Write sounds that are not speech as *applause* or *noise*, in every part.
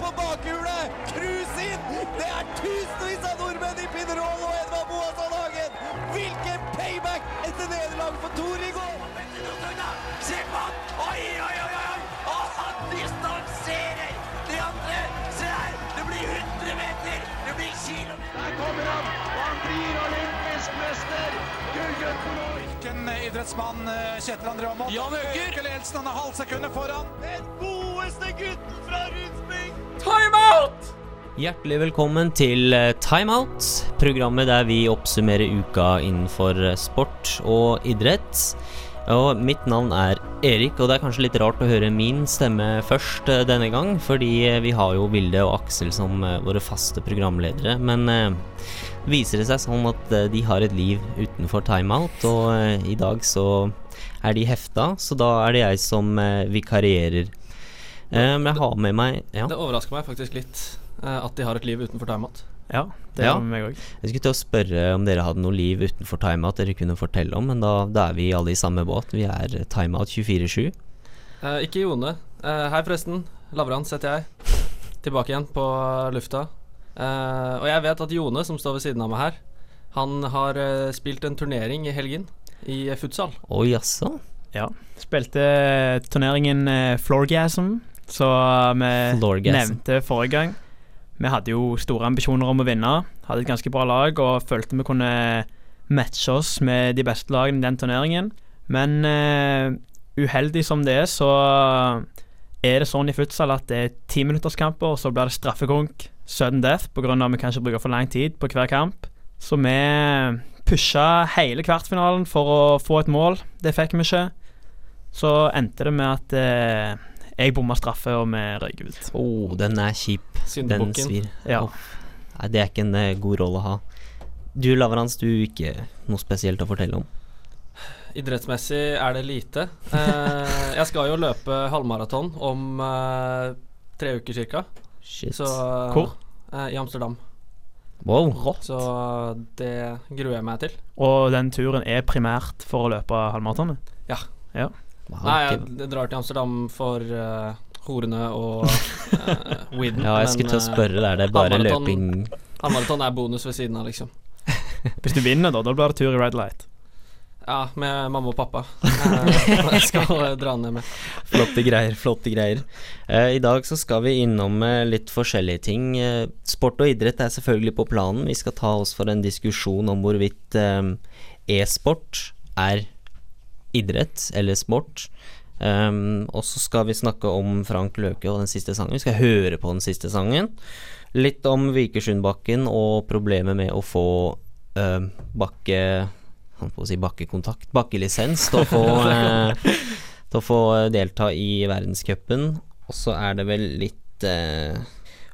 på bakhjulet! Cruise inn! Det er tusenvis av nordmenn i Pinerol og Edvard Boasson Hagen! Hvilken payback etter nederlag for Tor i går! Se på han! Oi, oi, oi, oi! Og han distanserer de andre! Se her! Det blir 100 meter! Det blir kilometer! Der kommer han! Og han blir olympisk mester! Gullgutten nå! Hvilken idrettsmann eh, Kjetil André Aamodt? Jan Øker! Øker ledelsen, han er halvsekundet foran. Den godeste gutten fra Rudsping! Hjertelig velkommen til eh, Timeout, programmet der vi oppsummerer uka innenfor eh, sport og idrett. Og mitt navn er Erik, og det er kanskje litt rart å høre min stemme først eh, denne gang, fordi vi har jo Vilde og Aksel som våre faste programledere. Men viser det seg sånn at de har et liv utenfor timeout, og i dag så er de hefta, så da er det jeg som vikarierer. Eh, men jeg har med meg ja. Det overrasker meg faktisk litt eh, at de har et liv utenfor timeout. Ja, det Ja. gjør meg òg. Jeg skulle til å spørre om dere hadde noe liv utenfor timeout dere kunne fortelle om, men da, da er vi alle i samme båt. Vi er timeout 24-7. Eh, ikke Jone. Eh, hei, forresten. Lavrans heter jeg. Tilbake igjen på lufta. Eh, og jeg vet at Jone, som står ved siden av meg her, han har eh, spilt en turnering i helgen i futsal. Å jaså? Ja. Spilte turneringen Floorgasm, så vi nevnte forrige gang. Vi hadde jo store ambisjoner om å vinne. Hadde et ganske bra lag og følte vi kunne matche oss med de beste lagene i den turneringen. Men uh, uheldig som det er, så er det sånn i futsal at det er timinutterskamper, og så blir det straffekonk, sudden death, pga. at vi kanskje bruker for lang tid på hver kamp. Så vi pusha hele kvartfinalen for å få et mål. Det fikk vi ikke. Så endte det med at eh, jeg bomma straffe, og vi røyk ut. Å, den er kjip. Den svir. Ja. Oh. Nei, det er ikke en eh, god rolle å ha. Du Lavrans, du ikke noe spesielt å fortelle om? Idrettsmessig er det lite. Eh, *laughs* jeg skal jo løpe halvmaraton om eh, tre uker cirka. Shit. Så eh, Hvor? eh, I Amsterdam. Wow. rått. Så det gruer jeg meg til. Og den turen er primært for å løpe halvmaratonet? Wow Nei, jeg, jeg drar til Amsterdam for uh, horene og uh, *laughs* weeden. ja, jeg men, skulle til å eh, spørre. Det er bare løping Halvmaraton er bonus ved siden av, liksom. *laughs* Hvis du vinner, da, da blir det tur i red light. Ja, med mamma og pappa. *laughs* Eh, jeg skal eh, dra ned med. Flotte greier, flotte greier. Eh, I dag så skal vi innom eh, litt forskjellige ting. Eh, sport og idrett er selvfølgelig på planen. Vi skal ta oss for en diskusjon om hvorvidt eh, e-sport er idrett eller sport. Um, og så skal vi snakke om Frank Løke og den siste sangen. Vi skal høre på den siste sangen. Litt om Vikersundbakken og problemet med å få uh, bakke på å si bakkekontakt, bakkelisens til å få, uh, *laughs* til å få delta i verdenscupen. Og så er det vel litt uh,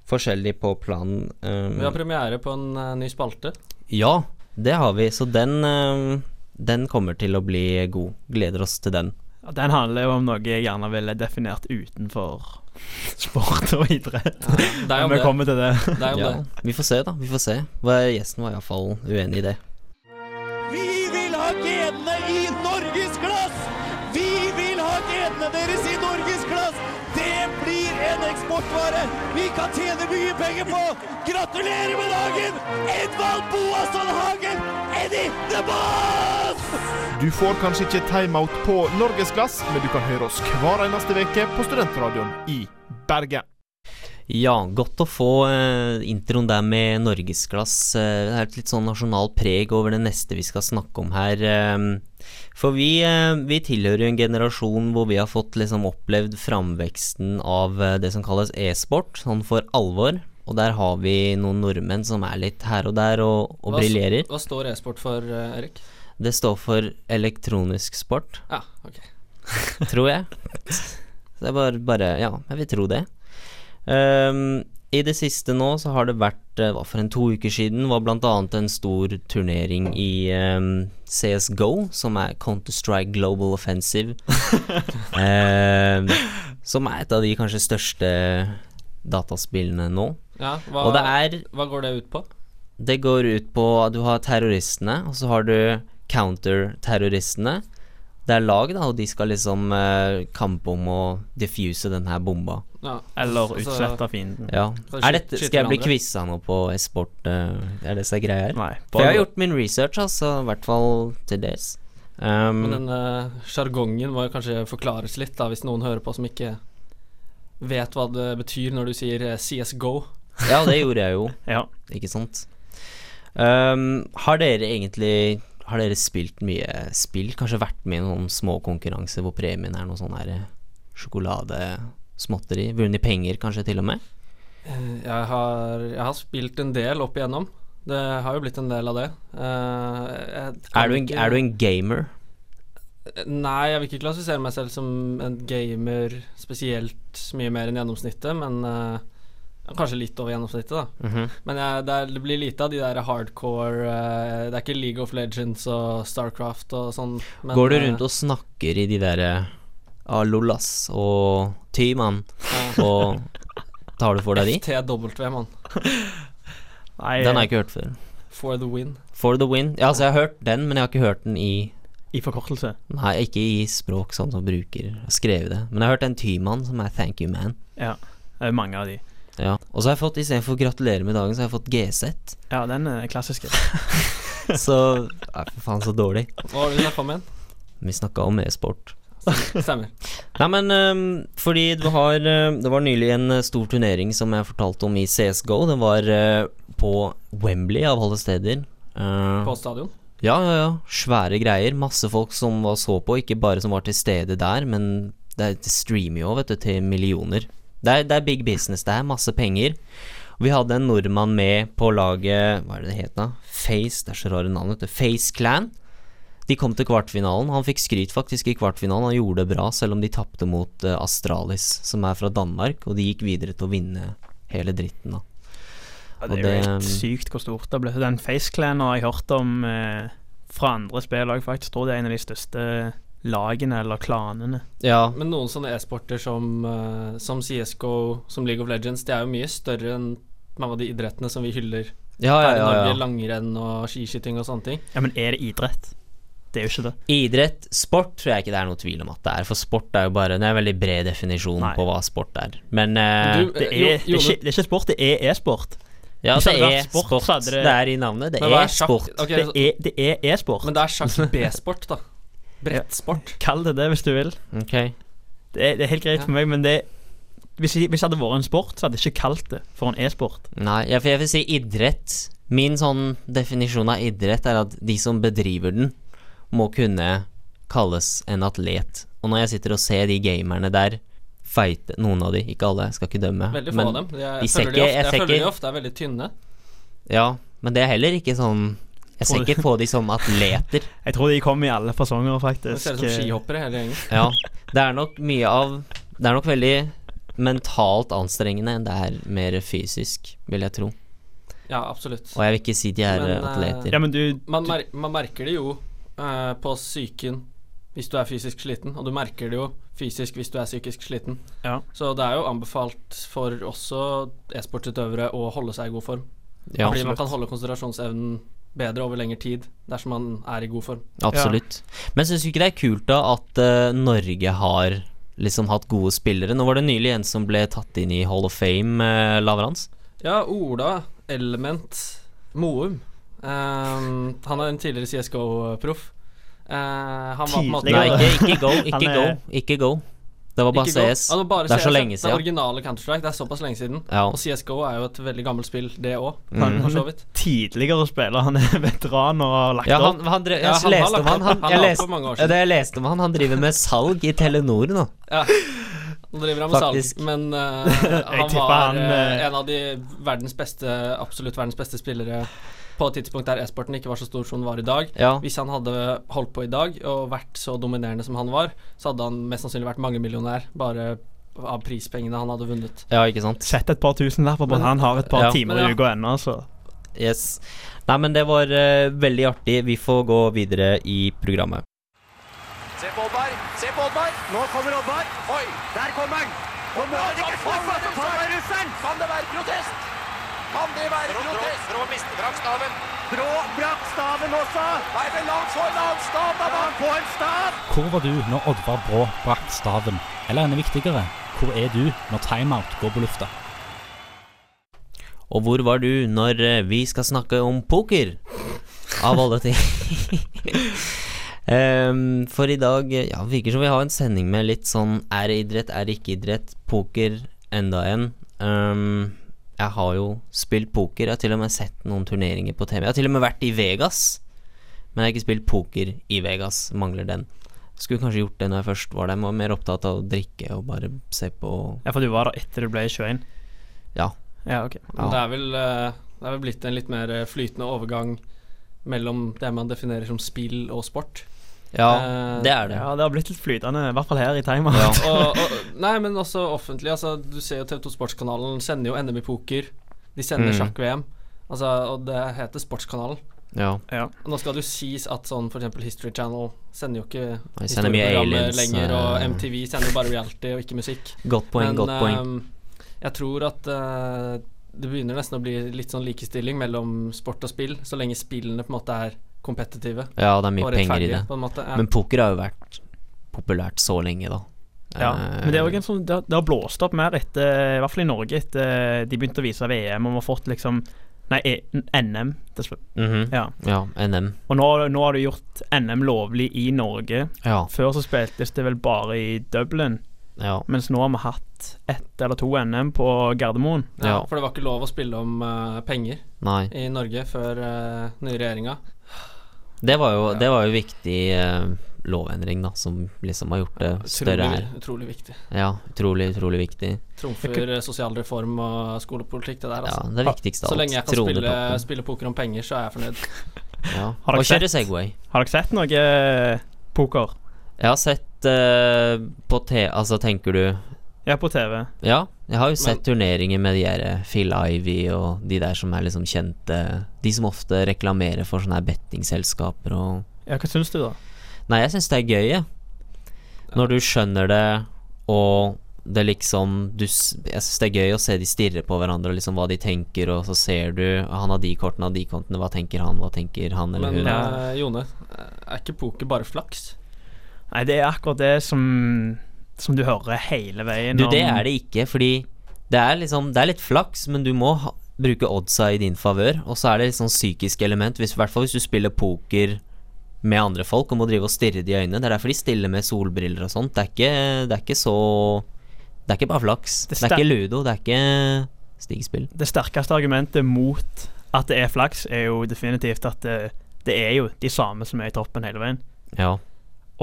forskjellig på planen. Um, Vi har premiere på en eh, ny spalte. ja, det har vi, så den, eh, den kommer til å bli god. Gleder oss til den. Den handler jo om noe jeg gjerne ville definert utenfor sport og idrett. Det er om vi det. kommer til det. det, er om Ja, det. vi får se, da. Vi får se. Gjesten var iallfall uenig i det. En eksportvare vi kan tjene mye penger på! Gratulerer med dagen, Edvald Boasson Hagen, Eddie the Boss! Du får kanskje ikke timeout på Norgesglass, men du kan høre oss hver eneste uke på Studentradioen i Bergen. Ja, godt å få eh, introen der med norgesglass. Eh, det er et litt sånn nasjonal preg over det neste vi skal snakke om her. Eh, for vi, eh, vi tilhører jo en generasjon hvor vi har fått liksom opplevd framveksten av eh, det som kalles e-sport, sånn for alvor. Og der har vi noen nordmenn som er litt her og der og, og briljerer. Hva står e-sport for, eh, Erik? Det står for elektronisk sport, Ja, ok. tror jeg. *laughs* Så det er bare, bare Ja, jeg vil tro det. Ehm, I det siste nå så har det vært eh, hva For en to uker siden var annet en stor turnering i ehm, CSGO, som er Counter-Strike Global Offensive. um, *laughs* som er et av de kanskje største dataspillene nå. Ja, hva, er hva går det ut på? Det går ut på at du har terroristene, og så har du counter-terroristene. Det er lag, da, og de skal liksom eh, kampe om å diffuse den her bomba. Ja. Eller Altså- utslette fienden. Ja. Er dette, skal jeg bli quiza nå på e-sport? eh, er det så greier? Nei. For jeg har gjort min research, altså. I hvert fall til dels. Um, Men den eh, sjargongen må jo kanskje forklares litt, da, hvis noen hører på som ikke vet hva det betyr når du sier eh, CSGO. ja, det gjorde jeg jo, *laughs* Ja. ikke sant. Um, har dere egentlig Har dere spilt mye spill? Kanskje vært med i noen små konkurranser hvor premien er noe sånn her eh, sjokoladesmåtteri? Vunnet penger, kanskje, til og med? Eh, Jeg har, jeg har spilt en del opp igjennom. Det har jo blitt en del av det. Eh, Er du, en, er du en gamer? Nei, jeg vil ikke klassifisere meg selv som en gamer spesielt mye mer enn gjennomsnittet, men uh, kanskje litt over gjennomsnittet, da. Mhm. Men jeg, det, er, det blir lite av de der hardcore uh, Det er ikke League of Legends og Starcraft og sånn. men, Går du rundt og snakker i de derre ah, lollas og Tyman, og tar du for deg de? FTW, mann. Nei, Den har jeg ikke hørt før. For the win. For the win. Ja, altså, jeg har hørt den, men jeg har ikke hørt den i i forkortelse. Nei, ikke i språk sånn som bruker har skrevet det. Men jeg har hørt en Tyman som er thank you man. Ja. Det er mange av de. Ja. Og så har jeg fått, istedenfor gratulerer med dagen, så har jeg fått GZ. Ja, den er klassiske. *laughs* Så Nei, for faen, så dårlig. Hva har du snakka om igjen? Vi snakka om e-sport. *laughs* Stemmer. Nei, men um, fordi du har øh, Det var nylig en øh, stor turnering som jeg fortalte om i CSGO. Det var uh, på Wembley, av alle steder. Uh, På stadion. Ja, ja, ja. Svære greier. Masse folk som var så på. Ikke bare som var til stede der, men det, det streamer jo, vet du, til millioner. Det er, det er big business. Det er masse penger. Vi hadde en nordmann med på laget Hva er det det het da? Face Det er så rare navn, vet du. Face Clan. De kom til kvartfinalen. Han fikk skryt faktisk i kvartfinalen. Han gjorde det bra, selv om de tapte mot eh, Astralis, som er fra Danmark. Og de gikk videre til å vinne hele dritten, da. Ja, det er jo helt sykt hvor stort det ble. Den FaceClan har jeg hørt om eh, fra andre spillag, faktisk. Tror det er en av de største lagene eller klanene. Ja, Men noen sånne e-sporter som, eh, som CSGO, som League of Legends, de er jo mye større enn mange av de idrettene som vi hyller ja, ja. ja, ja. Langrenn og skiskyting og sånne ting. Ja, men er det idrett? Det er jo ikke det. Idrett, sport tror jeg ikke det er noe tvil om at det er. For sport er jo bare Det er en veldig bred definisjon Nei. på hva sport er. Men uh, Du- Det er, jo- det er, ikke, det er ikke sport, det er e-sport. ja, det det er sport, sport. det- Det er i navnet. Det er sport. Okay, så- er det er e-sport. Men det er sjakk *laughs* B-sport, da. Brettsport. Kall det det hvis du vil. Okay. Det er, helt greit Ja. for meg, men det hvis, jeg, hvis det hadde vært en sport, så hadde jeg ikke kalt det for en e-sport. Nei, jeg, jeg vil si idrett. Min sånn definisjon av idrett er at de som bedriver den, må kunne kalles en atlet. Og når jeg sitter og ser de gamerne der fighte Noen av de, ikke alle, skal ikke dømme. Veldig få men, av dem. Jeg, de ser føler, de ofte, jeg jeg føler de ofte er veldig tynne. Ja, men det er heller ikke sånn Jeg ser ikke på de som atleter. *laughs* Jeg tror de kommer i alle fasonger, De faktisk. ser ut som skihoppere hele gjengen. Ja, det er nok mye av Det er nok veldig mentalt anstrengende enn det er mer fysisk, vil jeg tro. Ja, absolutt. Og jeg vil ikke si de er Men, eh, atleter. Ja, men du Man, mer man merker det jo eh, på psyken hvis du er fysisk sliten, og du merker det jo fysisk hvis du er psykisk sliten. Ja. Så det er jo anbefalt for også e-sportsutøvere å holde seg i god form. Ja, Fordi man kan holde konsentrasjonsevnen bedre over lengre tid dersom man er i god form. absolutt. Men syns du ikke det er kult da at uh, Norge har liksom hatt gode spillere? Nå var det nylig en som ble tatt inn i Hall of Fame, uh, Lavrans. Ja, Ola Element Moum. Ehm, han er en tidligere CSGO-proff. Uh, han var på en måte Nei, ikke, ikke go. *laughs* Ikke er- go. Ikke go. Det var bare CS. Altså bare Det er så lenge siden. Det er originale Counter-Strike. Det er såpass lenge siden. Ja. Og CSGO er jo et veldig gammelt spill, det òg. Mm. Tidligere spiller, han *laughs* er veteran og har lagt Ja, han, han drev, jeg Ja, leste om han, han, han jeg leste, det jeg leste om han, han driver med salg i Telenor nå. Ja. Nå driver han med salg, men *laughs* uh, han var han, eh, en av de verdens beste, absolutt verdens beste spillere på et tidspunkt der e-sporten ikke var så stor som den var i dag. Ja. Hvis han hadde holdt på i dag og vært så dominerende som han var, så hadde han mest sannsynlig vært mangemillionær bare av prispengene han hadde vunnet. ja, ikke sant. Sett et par tusenlapper på at Men- han har et par Ja. timer i uka ennå, så Yes. Nei, men det var uh, veldig artig. Vi får gå videre i programmet. Se på Oddvar! Se på Oddvar! Nå kommer Oddvar! Oi! Der kommer han! Og nå er det ikke for russeren! Kan det være protest? Kan det være protest? Brå mister brakk staven. Brå brakk staven også! Nei, men la han få en annen stav, da! La han få en stav! Hvor var du når Oddvar Brå brakk staven? Eller enda viktigere, hvor er du når timeout går på lufta? Og hvor var du når eh, vi skal snakke om poker? Av alle ting. *laughs* Ehm, for i dag Ja, virker som vi har en sending med litt sånn Er det idrett, er det ikke idrett? Poker, enda en. Um, jeg har jo spilt poker. Jeg har til og med sett noen turneringer på TV. Jeg har til og med vært i Vegas, men jeg har ikke spilt poker i Vegas. Mangler den. Skulle kanskje gjort det når jeg først var der, men var mer opptatt av å drikke og bare se på Ja, for du var der etter du ble 21? Ja. Ja, ok. Ja. Det, er vel, eh, det er vel blitt en litt mer eh, flytende overgang mellom det man definerer som spill og sport. Ja, Eh, det er det. Ja, det har blitt litt flytende, i hvert fall her i timer. Ja. *laughs* og, og, nei, men også offentlig. Altså, du ser jo TV2 Sportskanalen sender jo NM i poker. De sender Mm. sjakk-VM. Altså, og det heter Sportskanalen. Ja. Og nå skal det jo sies at sånn for eksempel History Channel sender jo ikke historieprogrammer lenger, og eh. MTV sender jo bare reality og ikke musikk. Godt poeng, Men godt poeng. Um, jeg tror at uh, det begynner nesten å bli litt sånn likestilling mellom sport og spill, så lenge spillene på en måte er kompetitive Ja, det er mye penger i det. på en måte. Ja. Men poker har jo vært populært så lenge, da. Ja, Eh, men det, er en sånn, det, har, det har blåst opp mer etter I hvert fall i Norge etter de begynte å vise VM, og vi har fått liksom Nei, e, NM. Mm -hmm. Ja. Ja, NM. Og nå, nå har du gjort NM lovlig i Norge. Ja. Før så spiltes det vel bare i Dublin, ja. mens nå har vi hatt ett eller to NM på Gardermoen. ja, ja. For det var ikke lov å spille om uh, penger Nei. i Norge før uh, nye regjeringa. Det var jo, det var jo viktig uh, lovendring, da, som liksom har gjort det større Utrolig, her. utrolig viktig. Ja, utrolig, utrolig viktig. Trumfer sosialreform sosial reform og skolepolitikk, det der, Ja, det det viktigste av alt. Så lenge jeg kan spille, spille poker om penger, så er jeg fornøyd. *laughs* Ja. Har dere Og kjøre sett? Segway. Har dere sett noe eh, poker? Jeg har sett uh, på T... Altså, tenker du Ja, på TV. Ja, jeg har jo Men- sett turneringer med de der eh, Phil Ivy og de der som er liksom kjente De som ofte reklamerer for sånne her bettingselskaper og Ja, hva syns du, da? Nei, jeg syns det er gøy, jeg. Når du skjønner det, og det liksom du, Jeg syns det er gøy å se de stirre på hverandre, og liksom hva de tenker, og så ser du Han har de kortene og de kontene, hva tenker han, hva tenker han eller Men hun? Men Jone, er ikke poker bare flaks? Nei, det er akkurat det som Som du hører hele veien Du, det er det ikke, fordi det er liksom Det er litt flaks, men du må ha, bruke oddsa i din favør, og så er det litt sånn psykisk element, i hvert fall hvis du spiller poker med andre folk og må drive og stirre de i øynene. Det er derfor de stiller med solbriller og sånt. Det er ikke, det er ikke så Det er ikke bare flaks. Det Det, er ikke ludo, det er ikke stigespill. Det sterkeste argumentet mot at det er flaks, er jo definitivt at det, det er jo de samme som er i toppen hele veien. Ja.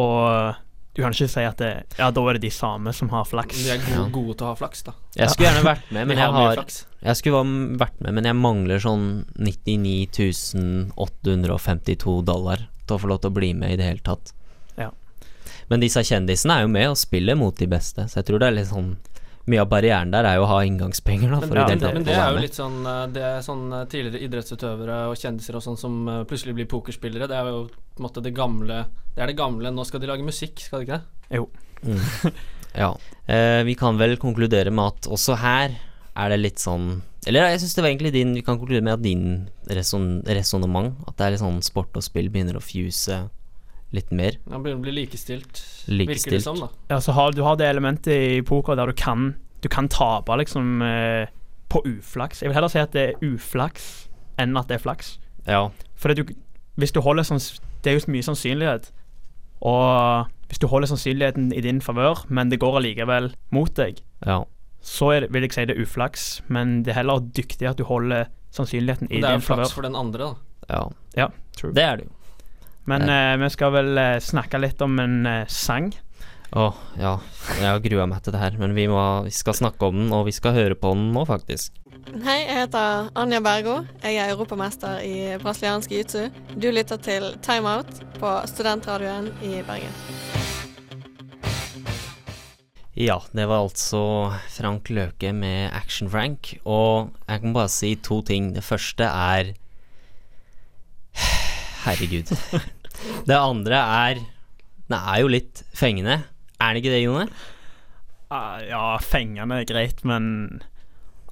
Og du kan ikke si at det, ja, da er det de samme som har flaks. De er gode, gode til å ha flaks, da. Jeg skulle gjerne vært med, *laughs* men jeg har. Jeg skulle vært med, men jeg mangler sånn 99 852 dollar til å få lov til å bli med i det hele tatt. Ja. Men disse kjendisene er jo med og spiller mot de beste, så jeg tror det er litt sånn Mye av barrieren der er jo å ha inngangspenger, da, Men, ja, i det men, men det er jo litt sånn eh, Det er sånn eh, tidligere idrettsutøvere og kjendiser og sånn som eh, plutselig blir pokerspillere. Det er jo på en måte det gamle Det er det gamle. Nå skal de lage musikk, skal de ikke det? Mm. *laughs* Ja. Eh, vi kan vel konkludere med at også her er det litt sånn Eller jeg syns det var egentlig din Vi kan konkludere med at din reson- resonnement, at det er litt sånn sport og spill begynner å fuse litt mer. Han begynner å bli likestilt, virker det som, da. Ja, så har, du har det elementet i poker der du kan Du kan tape liksom eh, på uflaks. Jeg vil heller si at det er uflaks enn at det er flaks. Ja. For du, hvis du holder sånn Det er jo mye sannsynlighet. Og hvis du holder sannsynligheten i din favør, men det går allikevel mot deg, Ja. så er det, vil jeg si det er uflaks. Men det er heller dyktig at du holder sannsynligheten i din favør. det er jo flaks favør. for den andre, da. ja. Ja, true. Det er det jo. Men eh, vi skal vel eh, snakke litt om en eh, sang. Å, ja. Jeg har grua meg til det her, men vi, må, vi skal snakke om den, og vi skal høre på den nå, faktisk. Hei, jeg heter Anja Bergo. Jeg er europamester i brasiliansk jiu-jitsu. Du lytter til Time Out på Studentradioen i Bergen. Ja, det var altså Frank Løke med Action Frank, og jeg kan bare si to ting. Det første er *sighs* Herregud. *laughs* Det andre er Den er jo litt fengende. Er den ikke det, Jone? Uh, ja, fengende er greit, men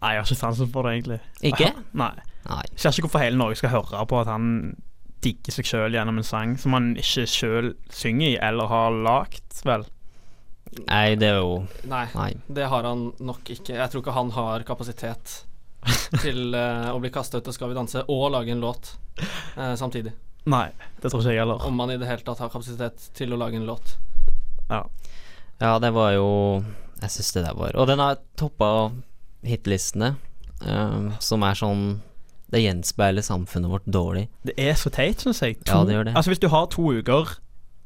Nei, jeg har ikke sansen for det, egentlig. Ikke? Nei. Nei. Jeg ser ikke hvorfor hele Norge skal høre på at han digger seg sjøl gjennom en sang som han ikke sjøl synger i eller har lagd, vel. Nei, det er jo Nei, Nei. det har han nok ikke. Jeg tror ikke han har kapasitet *laughs* til uh, å bli kasta ut av Skal vi danse og lage en låt uh, samtidig. Nei, det tror ikke jeg heller. Om man i det hele tatt har kapasitet til å lage en låt. Ja, det var jo Jeg syns det der var Og den har toppa hitlistene, um, som er sånn Det gjenspeiler samfunnet vårt dårlig. Det er så teit, syns jeg. Ja, det gjør det. Altså Hvis du har to uker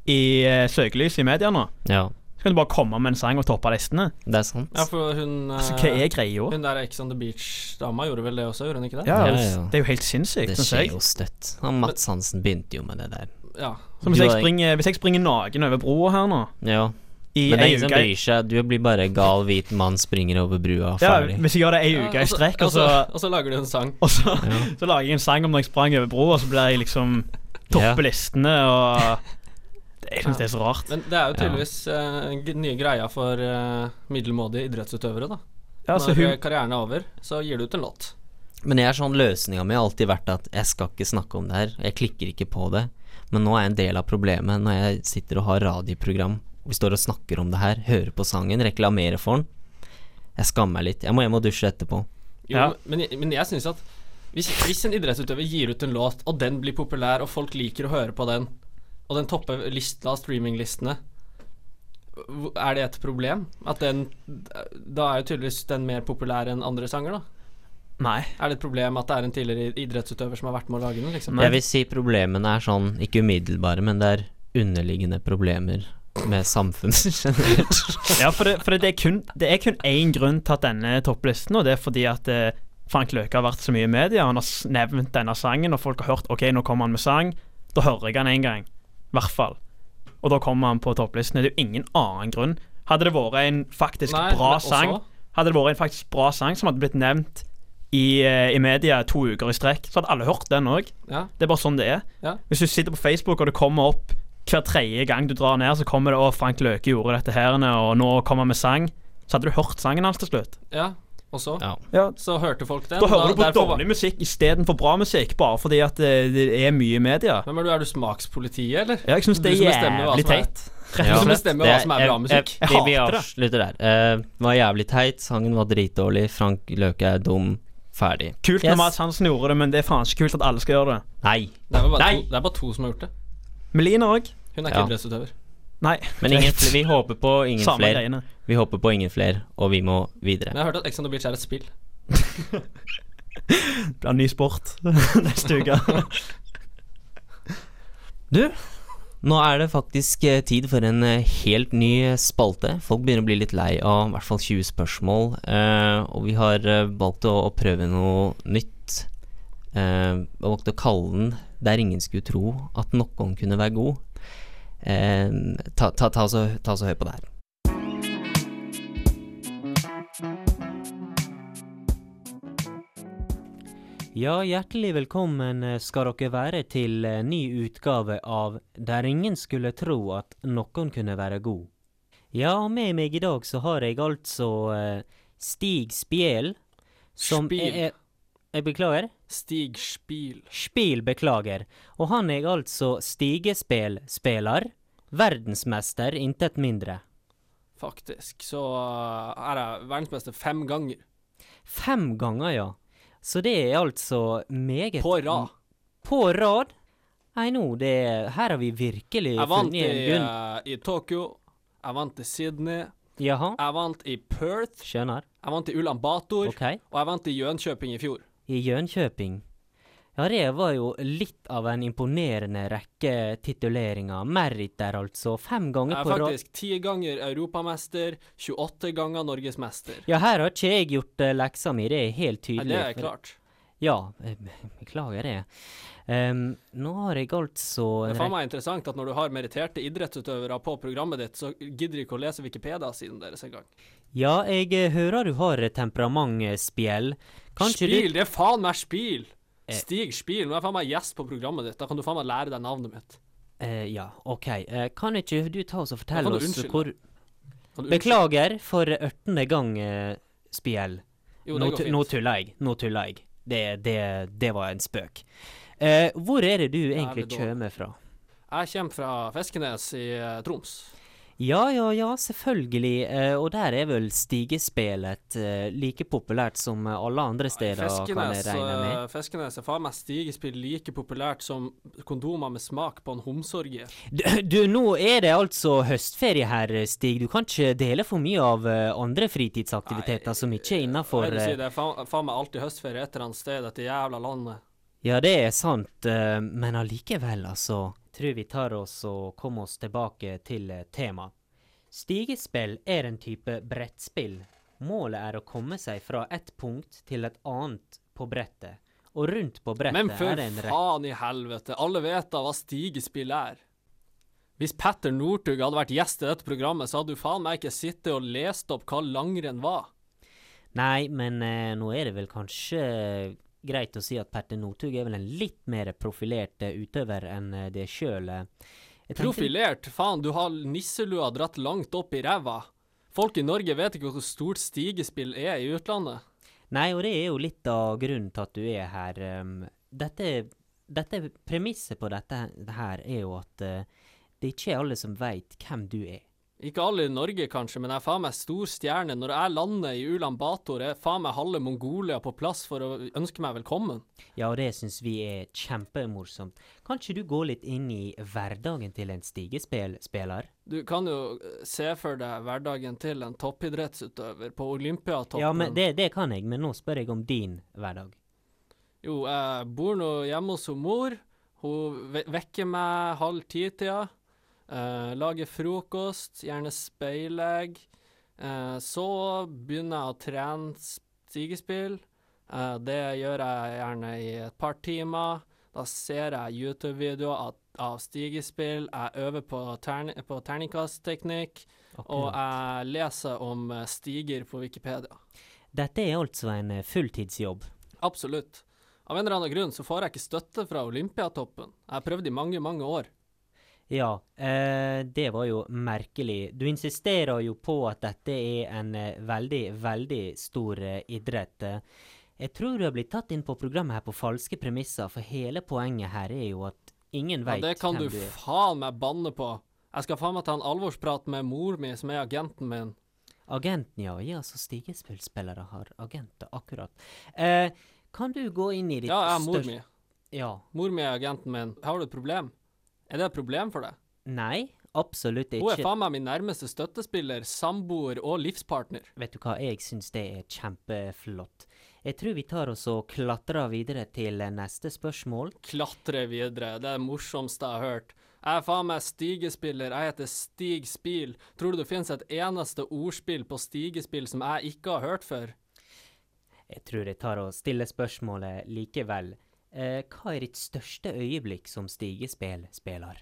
i uh, søkelyset i media nå, Ja, kan du bare komme med en sang og toppe listene. det er sant. Ja, for hun Altså, eh, Hva er greia? Hun der Ex on the Beach-dama gjorde vel det også, gjorde hun ikke det? Ja, Ja, det- ja. Det er jo helt sinnssykt, Det skjer jo støtt. Han Mats Hansen begynte jo med det der. Ja. Så hvis jeg, springer, hvis jeg springer naken over broa her nå Ja, i men det er ingen som bryr seg. Du blir bare gal hvit mann springer over brua, ja. Hvis jeg gjør det ei uke i og så- strekk, og så, Og så lager du en sang. og så, Ja. så lager jeg en sang om når jeg sprang over broa, og så blir jeg liksom Toppe listene og Jeg syns det er så rart. Men det er jo tydeligvis uh, nye greia for uh, middelmådige idrettsutøvere, da. Ja, altså, Når hun, eh, karrieren er over, så gir du ut en låt. Men jeg er sånn løsninga mi har alltid vært at jeg skal ikke snakke om det her. Jeg klikker ikke på det. Men nå er jeg en del av problemet når jeg sitter og har radioprogram. Vi står og snakker om det her, hører på sangen, reklamerer for den. Jeg skammer meg litt. Jeg må hjem og dusje etterpå. Jo, Ja. men, jeg- men jeg syns at hvis, hvis en idrettsutøver gir ut en låt, og den blir populær, og folk liker å høre på den, og den topper lista av streaminglistene, er det et problem? At den Da er jo tydeligvis den mer populær enn andre sanger, da. nei. Er det et problem at det er en tidligere idrettsutøver som har vært med å lage den, liksom? Jeg vil si problemene er sånn, ikke umiddelbare, men det er underliggende problemer med samfunnet *laughs* generelt. *laughs* Ja, for, det, for det, er kun, det er kun én grunn til at denne topplisten, og det er fordi at eh, Frank Løke har vært så mye i media. Han har nevnt denne sangen, og folk har hørt OK, nå kommer han med sang. Da hører jeg han én gang. I hvert fall. Og da kommer han på topplisten. Det er jo ingen annen grunn. Hadde det vært en faktisk Nei, bra også- sang Hadde det vært en faktisk bra sang som hadde blitt nevnt i, eh, i media to uker i strekk, så hadde alle hørt den òg. Ja. Det er bare sånn det er. Ja. Hvis du sitter på Facebook og det kommer opp hver tredje gang du drar ned, så kommer det 'Å, Frank Løke gjorde dette her, og nå kommer han med sang', så hadde du hørt sangen hans til slutt. ja. Og så? Ja. Så hørte folk den. Da hører du på derfor- dårlig musikk istedenfor bra musikk, bare fordi at det, det er mye i media. Men er du? Er du smakspolitiet, eller? Ja, jeg syns det er jævlig teit. *laughs* Du som bestemmer hva som er bra jeg- musikk. Jeg, Jeg vi, vi hater det. avslutter der. Uh, var jævlig teit, sangen var dritdårlig, Frank Løke er dum, ferdig. Kult Yes. når Mads Hansen gjorde det, men det er faen ikke kult at alle skal gjøre det. Nei. Det er, bare Nei. to, det er bare to som har gjort det. Melina òg. Hun er ikke Ja. idrettsutøver. Nei. Men ingen, fl- vi håper på ingen flere. Vi håper på ingen flere, og vi må videre. Men jeg har hørt at Ex on the Beach er et spill. *laughs* Det blir en ny sport *laughs* neste uke. *laughs* Du, nå er det faktisk eh, tid for en eh, helt ny spalte. Folk begynner å bli litt lei av i hvert fall 20 spørsmål, eh, og vi har valgt å, å prøve noe nytt. Uh, valgt å kalle den 'Der ingen skulle tro at noen kunne være god'. Eh, ta, ta, ta, så, ta så høy på det her. Ja, hjertelig velkommen skal dere være til eh, ny utgave av Der ingen skulle tro at noen kunne være god. Ja, med meg i dag så har jeg altså eh, Stig Spjel. som Spiel. er Jeg beklager? Stig Spiel. Spiel, beklager. Og han er altså stigespillspiller. Verdensmester, intet mindre. Faktisk. Så uh, er jeg verdensmester fem ganger. Fem ganger, ja. Så det er altså meget På rad. På rad? Nei, nå, det Her har vi virkelig Jeg vant i, funnet en gunn. uh, i Tokyo. Jeg vant i Sydney. Jaha, Jeg vant i Perth. skjønner. Jeg vant i Ulan Bator. Okay. Og jeg vant i Jönköping i fjor. I Jönköping. Ja, det var jo litt av en imponerende rekke tituleringer. Meriter, altså. Fem ganger er på rad. faktisk ti ganger europamester, 28 ganger norgesmester. Ja, her har ikke jeg gjort uh, leksa mi, det er helt tydelig. Ja, det er klart. Ja, eh, beklager det. Um, nå har jeg altså Det er faen meg interessant at når du har meritterte idrettsutøvere på programmet ditt, så gidder du ikke å lese Wikipedia-siden deres engang. Ja, jeg eh, hører du har temperamentspjell. temperament, Spjell. Kanskje Spil! Det er faen meg Spil! Eh. Stig Spil. Nå er jeg faen meg gjest på programmet ditt. Da kan du faen meg lære deg navnet mitt. du eh, Ja, OK. Eh, kan ikke du ta oss og fortelle oss unnskylde. hvor? Beklager for ørtende gang, eh, Spjell. Jo, Nå, nå tuller jeg. Nå tuller jeg. Det, det, det var en spøk. Eh, hvor er det du egentlig kommer fra? Jeg kommer fra Fiskenes i eh, Troms. Ja, ja, ja, selvfølgelig. Eh, og der er vel stigespillet eh, like populært som alle andre steder, kan jeg regne med. eh, Feskenes er faen meg stigespill like populært som kondomer med smak på en homsorgie. Du, du, nå er det altså høstferie her, Stig. Du kan ikke dele for mye av eh, andre fritidsaktiviteter som ikke er innafor si, det er faen, faen meg alltid høstferie et eller annet sted i dette jævla landet. Ja, det er sant, eh, men allikevel, altså. Tror vi tar oss og kommer oss tilbake til eh, temaet. Stigespill er en type brettspill. Målet er å komme seg fra et punkt til et annet på brettet. Og rundt på brettet Men er for det en rekke faen i helvete, alle vet da hva stigespill er. Hvis Petter Northug hadde vært gjest i dette programmet, så hadde du faen meg ikke sittet og lest opp hva langrenn var. Nei, men eh, nå er det vel kanskje greit å si at Petter Northug er vel en litt mer profilert eh, utøver enn eh, det sjøl. Profilert? Faen, du har nisselua dratt langt opp i ræva. Folk i Norge vet ikke hvor stort stigespill er i utlandet. Nei, og det er jo litt av grunnen til at du er her. Um, dette, dette Premisset på dette her er jo at eh, det ikke er alle som veit hvem du er. Ikke alle i Norge kanskje, men jeg er faen meg stor stjerne. Når jeg lander i Ulan Bator, er faen meg halve Mongolia på plass for å ønske meg velkommen. Ja, og det syns vi er kjempemorsomt. Kan ikke du gå litt inn i hverdagen til en stigespiller? Du kan jo eh, se for deg hverdagen til en toppidrettsutøver på Olympiatoppen. Ja, men det, det kan jeg, men nå spør jeg om din hverdag. Jo, jeg bor nå hjemme hos mor. Hun vekker meg halv ti-tida. Uh, lager frokost, gjerne speilegg. Uh, så begynner jeg å trene stigespill. Uh, det gjør jeg gjerne i et par timer. Da ser jeg YouTube-videoer av, av stigespill. Jeg øver på, terni på terningkastteknikk. Og jeg leser om stiger på Wikipedia. Dette er altså en fulltidsjobb. Absolutt. Av en eller annen grunn så får jeg ikke støtte fra Olympiatoppen. Jeg har prøvd i mange, mange år. Ja, eh, det var jo merkelig. Du insisterer jo på at dette er en eh, veldig, veldig stor eh, idrett. Jeg tror du har blitt tatt inn på programmet her på falske premisser, for hele poenget her er jo at ingen Ja, veit det kan du du er. faen meg banne på. Jeg skal faen meg ta en alvorsprat med mor mi, som er agenten min. Agenten, ja. Ja, så stigespillspillere har agenter, akkurat. Eh, kan du gå inn i ditt Ja, jeg er mor største- mi. Ja. Mor mi er agenten min. Har du et problem? Er det et problem for deg? Nei, absolutt ikke. Hun er faen meg min nærmeste støttespiller, samboer og livspartner. Vet du hva, jeg syns det er kjempeflott. Jeg tror vi tar oss og klatrer videre til neste spørsmål. Klatre videre, det er det morsomste jeg har hørt. Jeg er faen meg stigespiller, jeg heter Stig Spil. Tror du det finnes et eneste ordspill på stigespill som jeg ikke har hørt før? Jeg tror jeg tar og stiller spørsmålet likevel. Eh, hva er ditt største øyeblikk som Stigespel spiller?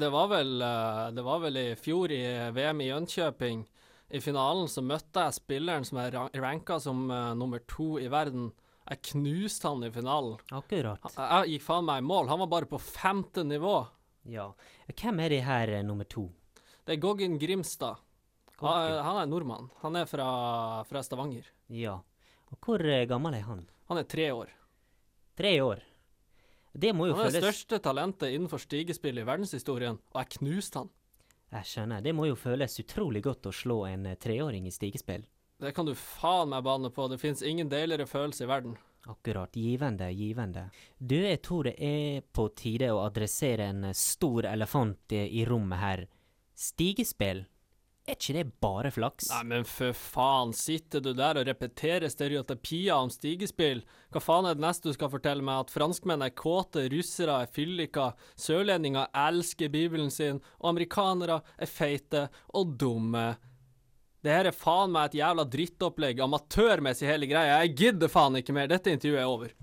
det var vel eh, Det var vel i fjor i VM i Jönköping. I finalen så møtte jeg spilleren som ra- ranka som uh, nummer to i verden. Jeg knuste han i finalen. Akkurat. Jeg, jeg gikk faen meg i mål. Han var bare på femte nivå. Ja. Hvem er det her uh, nummer to? Det er Goggin Grimstad. Han, Goggin. han er nordmann. Han er fra, fra Stavanger. Ja. Og hvor gammel er han? Han er tre år. Tre år. Det må jo Han er det føles største talentet innenfor stigespill i verdenshistorien, og jeg knuste han. Jeg skjønner. Det må jo føles utrolig godt å slå en eh, treåring i stigespill. Det kan du faen meg bane på. Det fins ingen deiligere følelse i verden. Akkurat. Givende, givende. Du, jeg tror det er på tide å adressere en eh, stor elefant i rommet her. Stigespill. Er ikke det bare flaks? Nei, men for faen, sitter du der og repeterer stereotypier om stigespill? Hva faen er det neste du skal fortelle meg? At franskmenn er kåte, russere er fylliker, sørlendinger elsker bibelen sin, og amerikanere er feite og dumme. Det her er faen meg et jævla drittopplegg, amatørmessig hele greia. Jeg gidder faen ikke mer, dette intervjuet er over.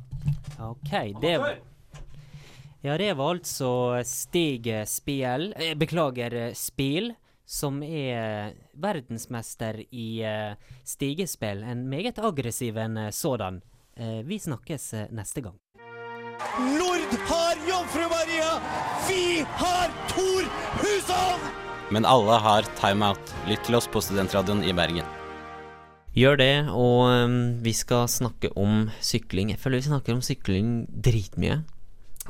OK, det var Ja, det var altså Stig Spiel eh, Beklager, eh, Spil. Som er verdensmester i eh, stigespill. En meget aggressiv en eh, sådan. Eh, vi snakkes neste gang. Nord har Jomfru Maria! Vi har Tor Hushovd! Men alle har timeout. Lytt til oss på Studentradioen i Bergen. Gjør det, og um, vi skal snakke om sykling. Jeg føler vi snakker om sykling dritmye.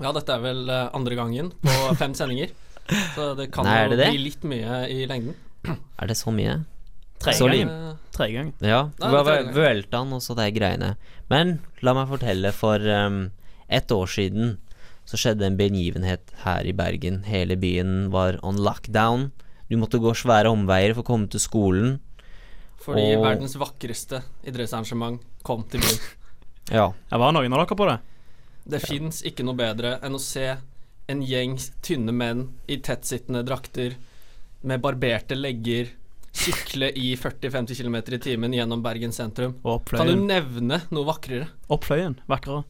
Ja, dette er vel andre gangen på fem sendinger. *laughs* Så det kan Nei, det jo det det? bli litt mye i lengden. Er det så mye? Tre Så ganger. Tre ganger. Ja. Nei, Hva det tror jeg. Vuelta han de greiene. Men la meg fortelle, for um, ett år siden så skjedde en begivenhet her i Bergen. Hele byen var on lockdown. Du måtte gå svære omveier for å komme til skolen. Fordi Og- verdens vakreste idrettsarrangement kom til byen. Ja. Ja, var noen av dere på det? Det fins ikke noe bedre enn å se en gjeng tynne menn i tettsittende drakter med barberte legger sykle i 40-50 km i timen gjennom Bergen sentrum. Og Kan du nevne noe vakrere? Oppfløyen. Vakrere.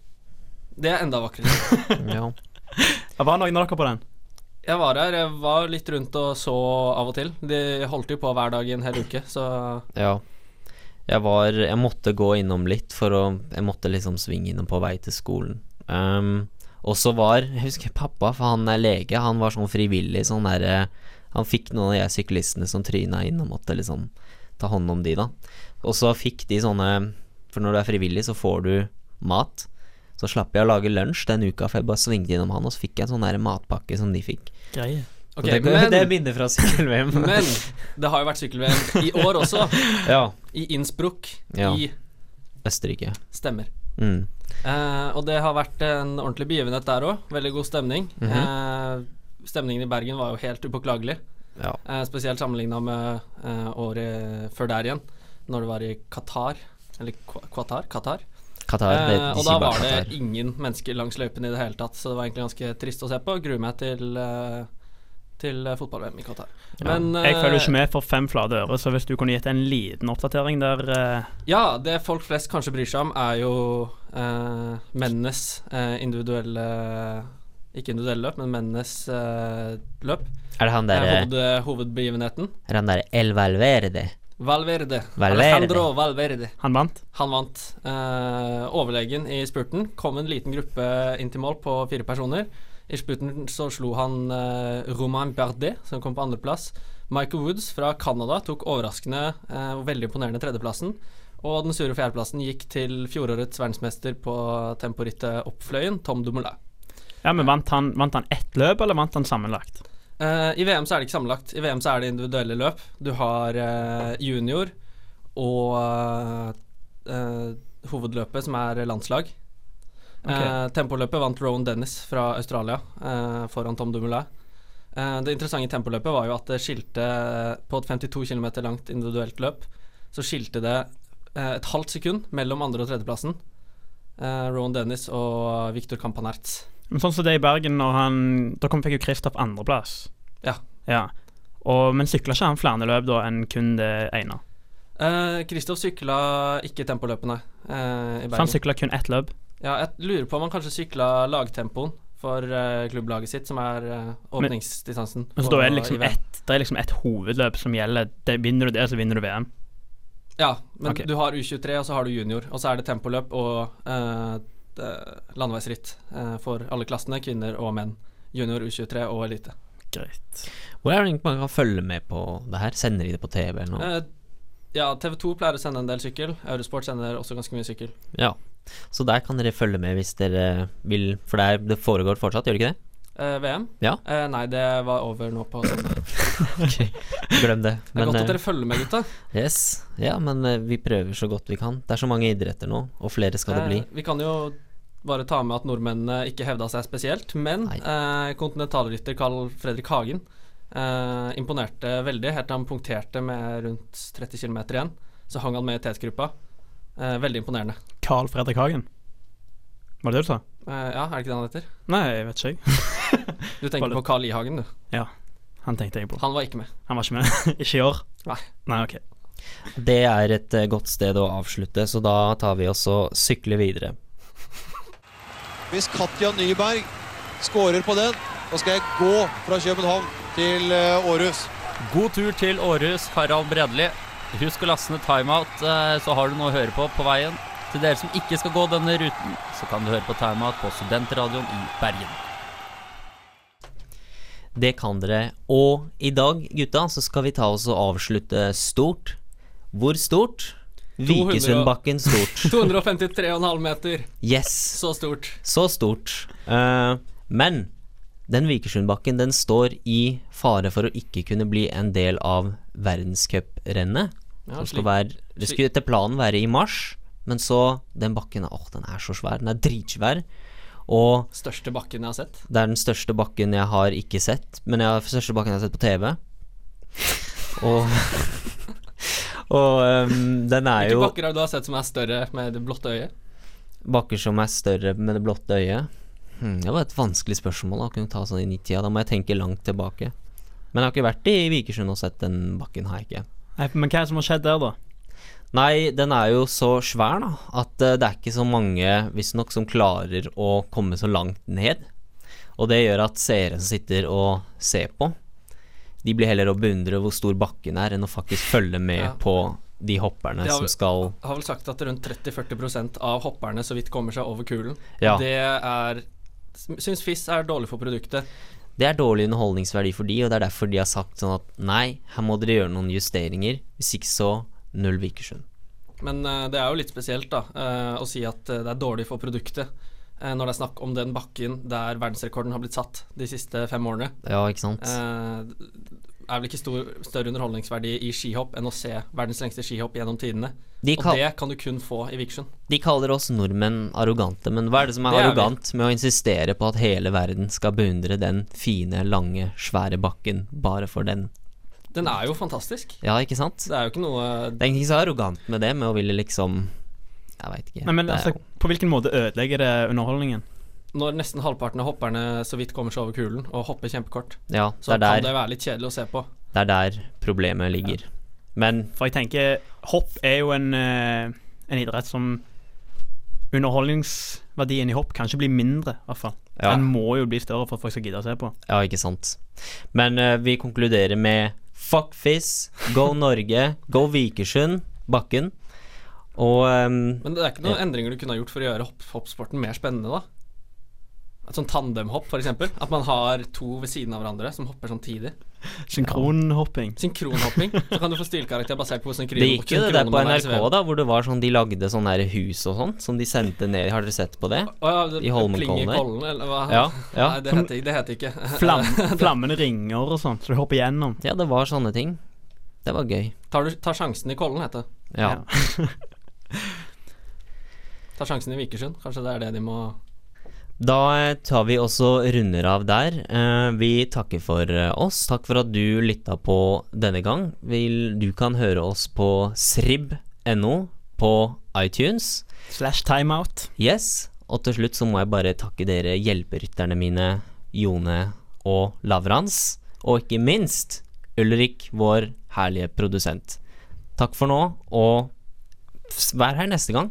Det er enda vakrere. *laughs* ja. Jeg var noen av dere på den? Jeg var her, jeg var litt rundt og så av og til. De holdt jo på hver dag i en hel uke, så Ja. Jeg var Jeg måtte gå innom litt for å Jeg måtte liksom svinge innom på vei til skolen. Um, og så var Jeg husker pappa, for han er lege, han var sånn frivillig sånn derre Han fikk noen av de syklistene som tryna inn, og måtte liksom ta hånd om de, da. Og så fikk de sånne For når du er frivillig, så får du mat. Så slapp jeg å lage lunsj den uka, for jeg bare svingte innom han, og så fikk jeg en sånn der matpakke som de fikk. Greie. Okay, det, men, *laughs* det er minner fra sykkel-VM. *laughs* men det har jo vært sykkel-VM i år også. ja. I Innsbruck. Ja. I Østerrike. Stemmer. Mm. Eh, og det har vært en ordentlig begivenhet der òg. Veldig god stemning. Mhm. eh, stemningen i Bergen var jo helt upåklagelig. Ja. Eh, spesielt sammenligna med eh, året før der igjen, når det var i Qatar. Eller Qatar? Qatar. Qatar. det, Eh, og da var det Qatar. ingen mennesker langs løypen i det hele tatt, så det var egentlig ganske trist å se på. Gruer meg til eh, Til eh, fotball-VM i Qatar. Ja. Men Jeg følger eh, ikke med for fem flate øre, så hvis du kunne gitt en liten oppdatering der eh, Ja, det folk flest kanskje bryr seg om, er jo eh, mennenes eh, individuelle Ikke individuelle løp, men mennenes eh, løp. Er det han Det er hoved, hovedbegivenheten. Er han der El Valverde? Valverde. Valverde. Alejandro Valverde. Han vant. Han vant. Eh, overlegen i spurten. Kom en liten gruppe inn til mål på fire personer. I slutten så slo han eh, Romain Bardet, som kom på andreplass. Michael Woods fra Canada tok overraskende eh, og veldig imponerende tredjeplassen. Og den sure fjerdeplassen gikk til fjorårets verdensmester på temporittet Oppfløyen, Tom Dumoulin. Ja, men vant han, vant han ett løp, eller vant han sammenlagt? Uh, I VM så er det ikke sammenlagt. I VM så er det individuelle løp. Du har uh, junior og uh, hovedløpet, som er landslag. Eh, tempoløpet vant Rowan Dennis fra Australia eh, foran Tom Dumoulin. Eh, det interessante i tempoløpet var jo at det skilte På et 52 km langt individuelt løp, så skilte det et halvt sekund mellom andre- og tredjeplassen. Eh, Rowan Dennis og Victor Campanert. Men sånn som det i Bergen, når han Da kom, fikk jo Kristoff andreplass. Ja. ja. Og, men sykla ikke han flere løp da enn kun det ene? Eh, Kristoff sykla ikke tempoløpene eh, i Så han Bergen. sykla kun ett løp? Ja, jeg lurer på om han kanskje sykla lagtempoen for uh, klubblaget sitt, som er uh, åpningsdistansen. Men så da er det liksom VM. ett Det er liksom ett hovedløp som gjelder. Det, vinner du det, så vinner du VM. Ja, men okay. du har U23, og så har du junior. Og så er det tempoløp og uh, landeveisritt eh, for alle klassene, kvinner og menn. Junior, U23 og elite. Greit. Hvor er det egentlig man kan følge med på det her? Sender de det på TV eller noe? Ja, TV2 pleier å sende en del sykkel. Eurosport sender også ganske mye sykkel. Ja. Så der kan dere følge med hvis dere vil, for det, er, det foregår fortsatt, gjør det ikke det? Eh, VM? Ja. Eh, nei, det var over nå på søndag. *laughs* Glem det. Det er godt eh, at dere følger med, gutta. Yes. Ja, men eh, vi prøver så godt vi kan. Det er så mange idretter nå, og flere skal det bli. Eh, vi kan jo bare ta med at nordmennene ikke hevda seg spesielt, men eh, kontinentalrytter Carl Fredrik Hagen eh, imponerte veldig helt til han punkterte med rundt 30 km igjen. Så hang han med i tetgruppa. Eh, veldig imponerende. Carl Fredrik Hagen. Var det det du sa? Eh, ja, er det ikke det han heter? Nei, jeg vet ikke. jeg. *laughs* Du tenker Bare på Carl I. Hagen, du. Ja, han tenkte jeg på. Han var ikke med. Han var ikke med. *laughs* ikke i år? Nei. Nei, ok. Det er et eh, godt sted å avslutte, så da tar vi oss og sykler videre. Hvis Katja Nyberg skårer på den, da skal jeg gå fra København til eh, Århus. God tur til Århus, Harald Bredli. Husk å laste ned timeout, eh, så har du noe å høre på på veien. Til dere som ikke skal gå denne ruten, så kan du høre på timeout på Studentradioen i Bergen. Det kan dere. Og i dag, gutta, så skal vi ta oss og avslutte stort. Hvor stort? Vikesundbakken stort. *laughs* 253,5 meter. Yes. Så stort. Så stort. Uh, men den Vikersundbakken den står i fare for å ikke kunne bli en del av verdenscuprennet. Ja, slik- skal være Det skulle etter planen være i mars, men så Den bakken Åh, den er så svær. Den er dritsvær. Og Største bakken jeg har sett. det er den største bakken jeg har ikke sett, men jeg har den største bakken jeg har sett på TV. *laughs* Og *laughs* Og um, den er Hvilke jo bakker har du sett som er større med det blotte øyet? bakker som er større med det blotte øyet. Hmm, det var et vanskelig spørsmål da, kunne ta sånn i nitida. Da må jeg tenke langt tilbake. Men jeg har ikke vært i Vikersund og sett den bakken, har jeg ikke. Nei, men hva er det som har skjedd der, da? Nei, den er jo så svær, da, at eh, det er ikke så mange, visstnok, som klarer å komme så langt ned. Og det gjør at seere som sitter og ser på, de blir heller å beundre hvor stor bakken er, enn å faktisk følge med Ja. på de hopperne har som vel- skal har vel sagt at rundt 30-40% av hopperne så vidt kommer seg over kulen. Ja. Det er Syns FIS er dårlig for produktet. Det er dårlig underholdningsverdi for de, og det er derfor de har sagt sånn at nei, her må dere gjøre noen justeringer, hvis ikke så null Vikersund. Men uh, det er jo litt spesielt da uh, å si at eh, det er dårlig for produktet når det er snakk om den bakken der verdensrekorden har blitt satt de siste fem årene. Ja, ikke sant? Er vel ikke stor, større underholdningsverdi i skihopp enn å se verdens lengste skihopp gjennom tidene. De og det kan du kun få i Vikersund. De kaller oss nordmenn arrogante, men hva er det som er, Det er vi. arrogant med å insistere på at hele verden skal beundre den fine, lange, svære bakken bare for den? Den er jo fantastisk. Ja, ikke sant? Det er jo ikke noe Det er ingenting så arrogant med det, med å ville liksom Jeg veit ikke. Nei, men er altså, på hvilken måte ødelegger det underholdningen? Når nesten halvparten av hopperne så vidt kommer seg over kulen og hopper kjempekort, Ja, så det er kan der- det være litt kjedelig å se på. Det er der problemet ligger. Men For jeg tenker hopp er jo en, eh, en idrett som Underholdningsverdien i hopp kan ikke bli mindre, i hvert fall. Ja. Den må jo bli større for at folk skal gidde å se på. Ja, ikke sant. Men uh, vi konkluderer med fuck Fizz, go *laughs* Norge, go Vikersund, Bakken. Og um, Men det er ikke noen Ja. endringer du kunne ha gjort for å gjøre hopp, hoppsporten mer spennende, da? Et sånn tandemhopp, eksempel. At man har to ved siden av hverandre som hopper samtidig. Synkronhopping. Synkronhopping. Så kan du få stilkarakter basert på hvordan synkron det gikk jo det der på NRK, da, hvor det var sånn de lagde sånne der hus og sånn, som de sendte ned Har dere sett på det? Å ja, det- I Holmenkollen der? kollen, eller hva? Ja, ja. Nei, det heter, det heter ikke *laughs* Flam, flammende ringer og sånn, så du hopper gjennom. Ja, det var sånne ting. Det var gøy. Tar, du, tar sjansen i kollen, heter det. Ja. *laughs* Tar sjansen i Vikersund. Kanskje det er det de må Da tar vi også runder av der. Eh, vi takker for eh, oss. Takk for at du lytta på denne gang. Du kan høre oss på srib.no på iTunes. Slash timeout. Yes. Og til slutt så må jeg bare takke dere hjelperytterne mine, Jone og Lavrans. Og ikke minst Ulrik, vår herlige produsent. Takk for nå, og vær her neste gang.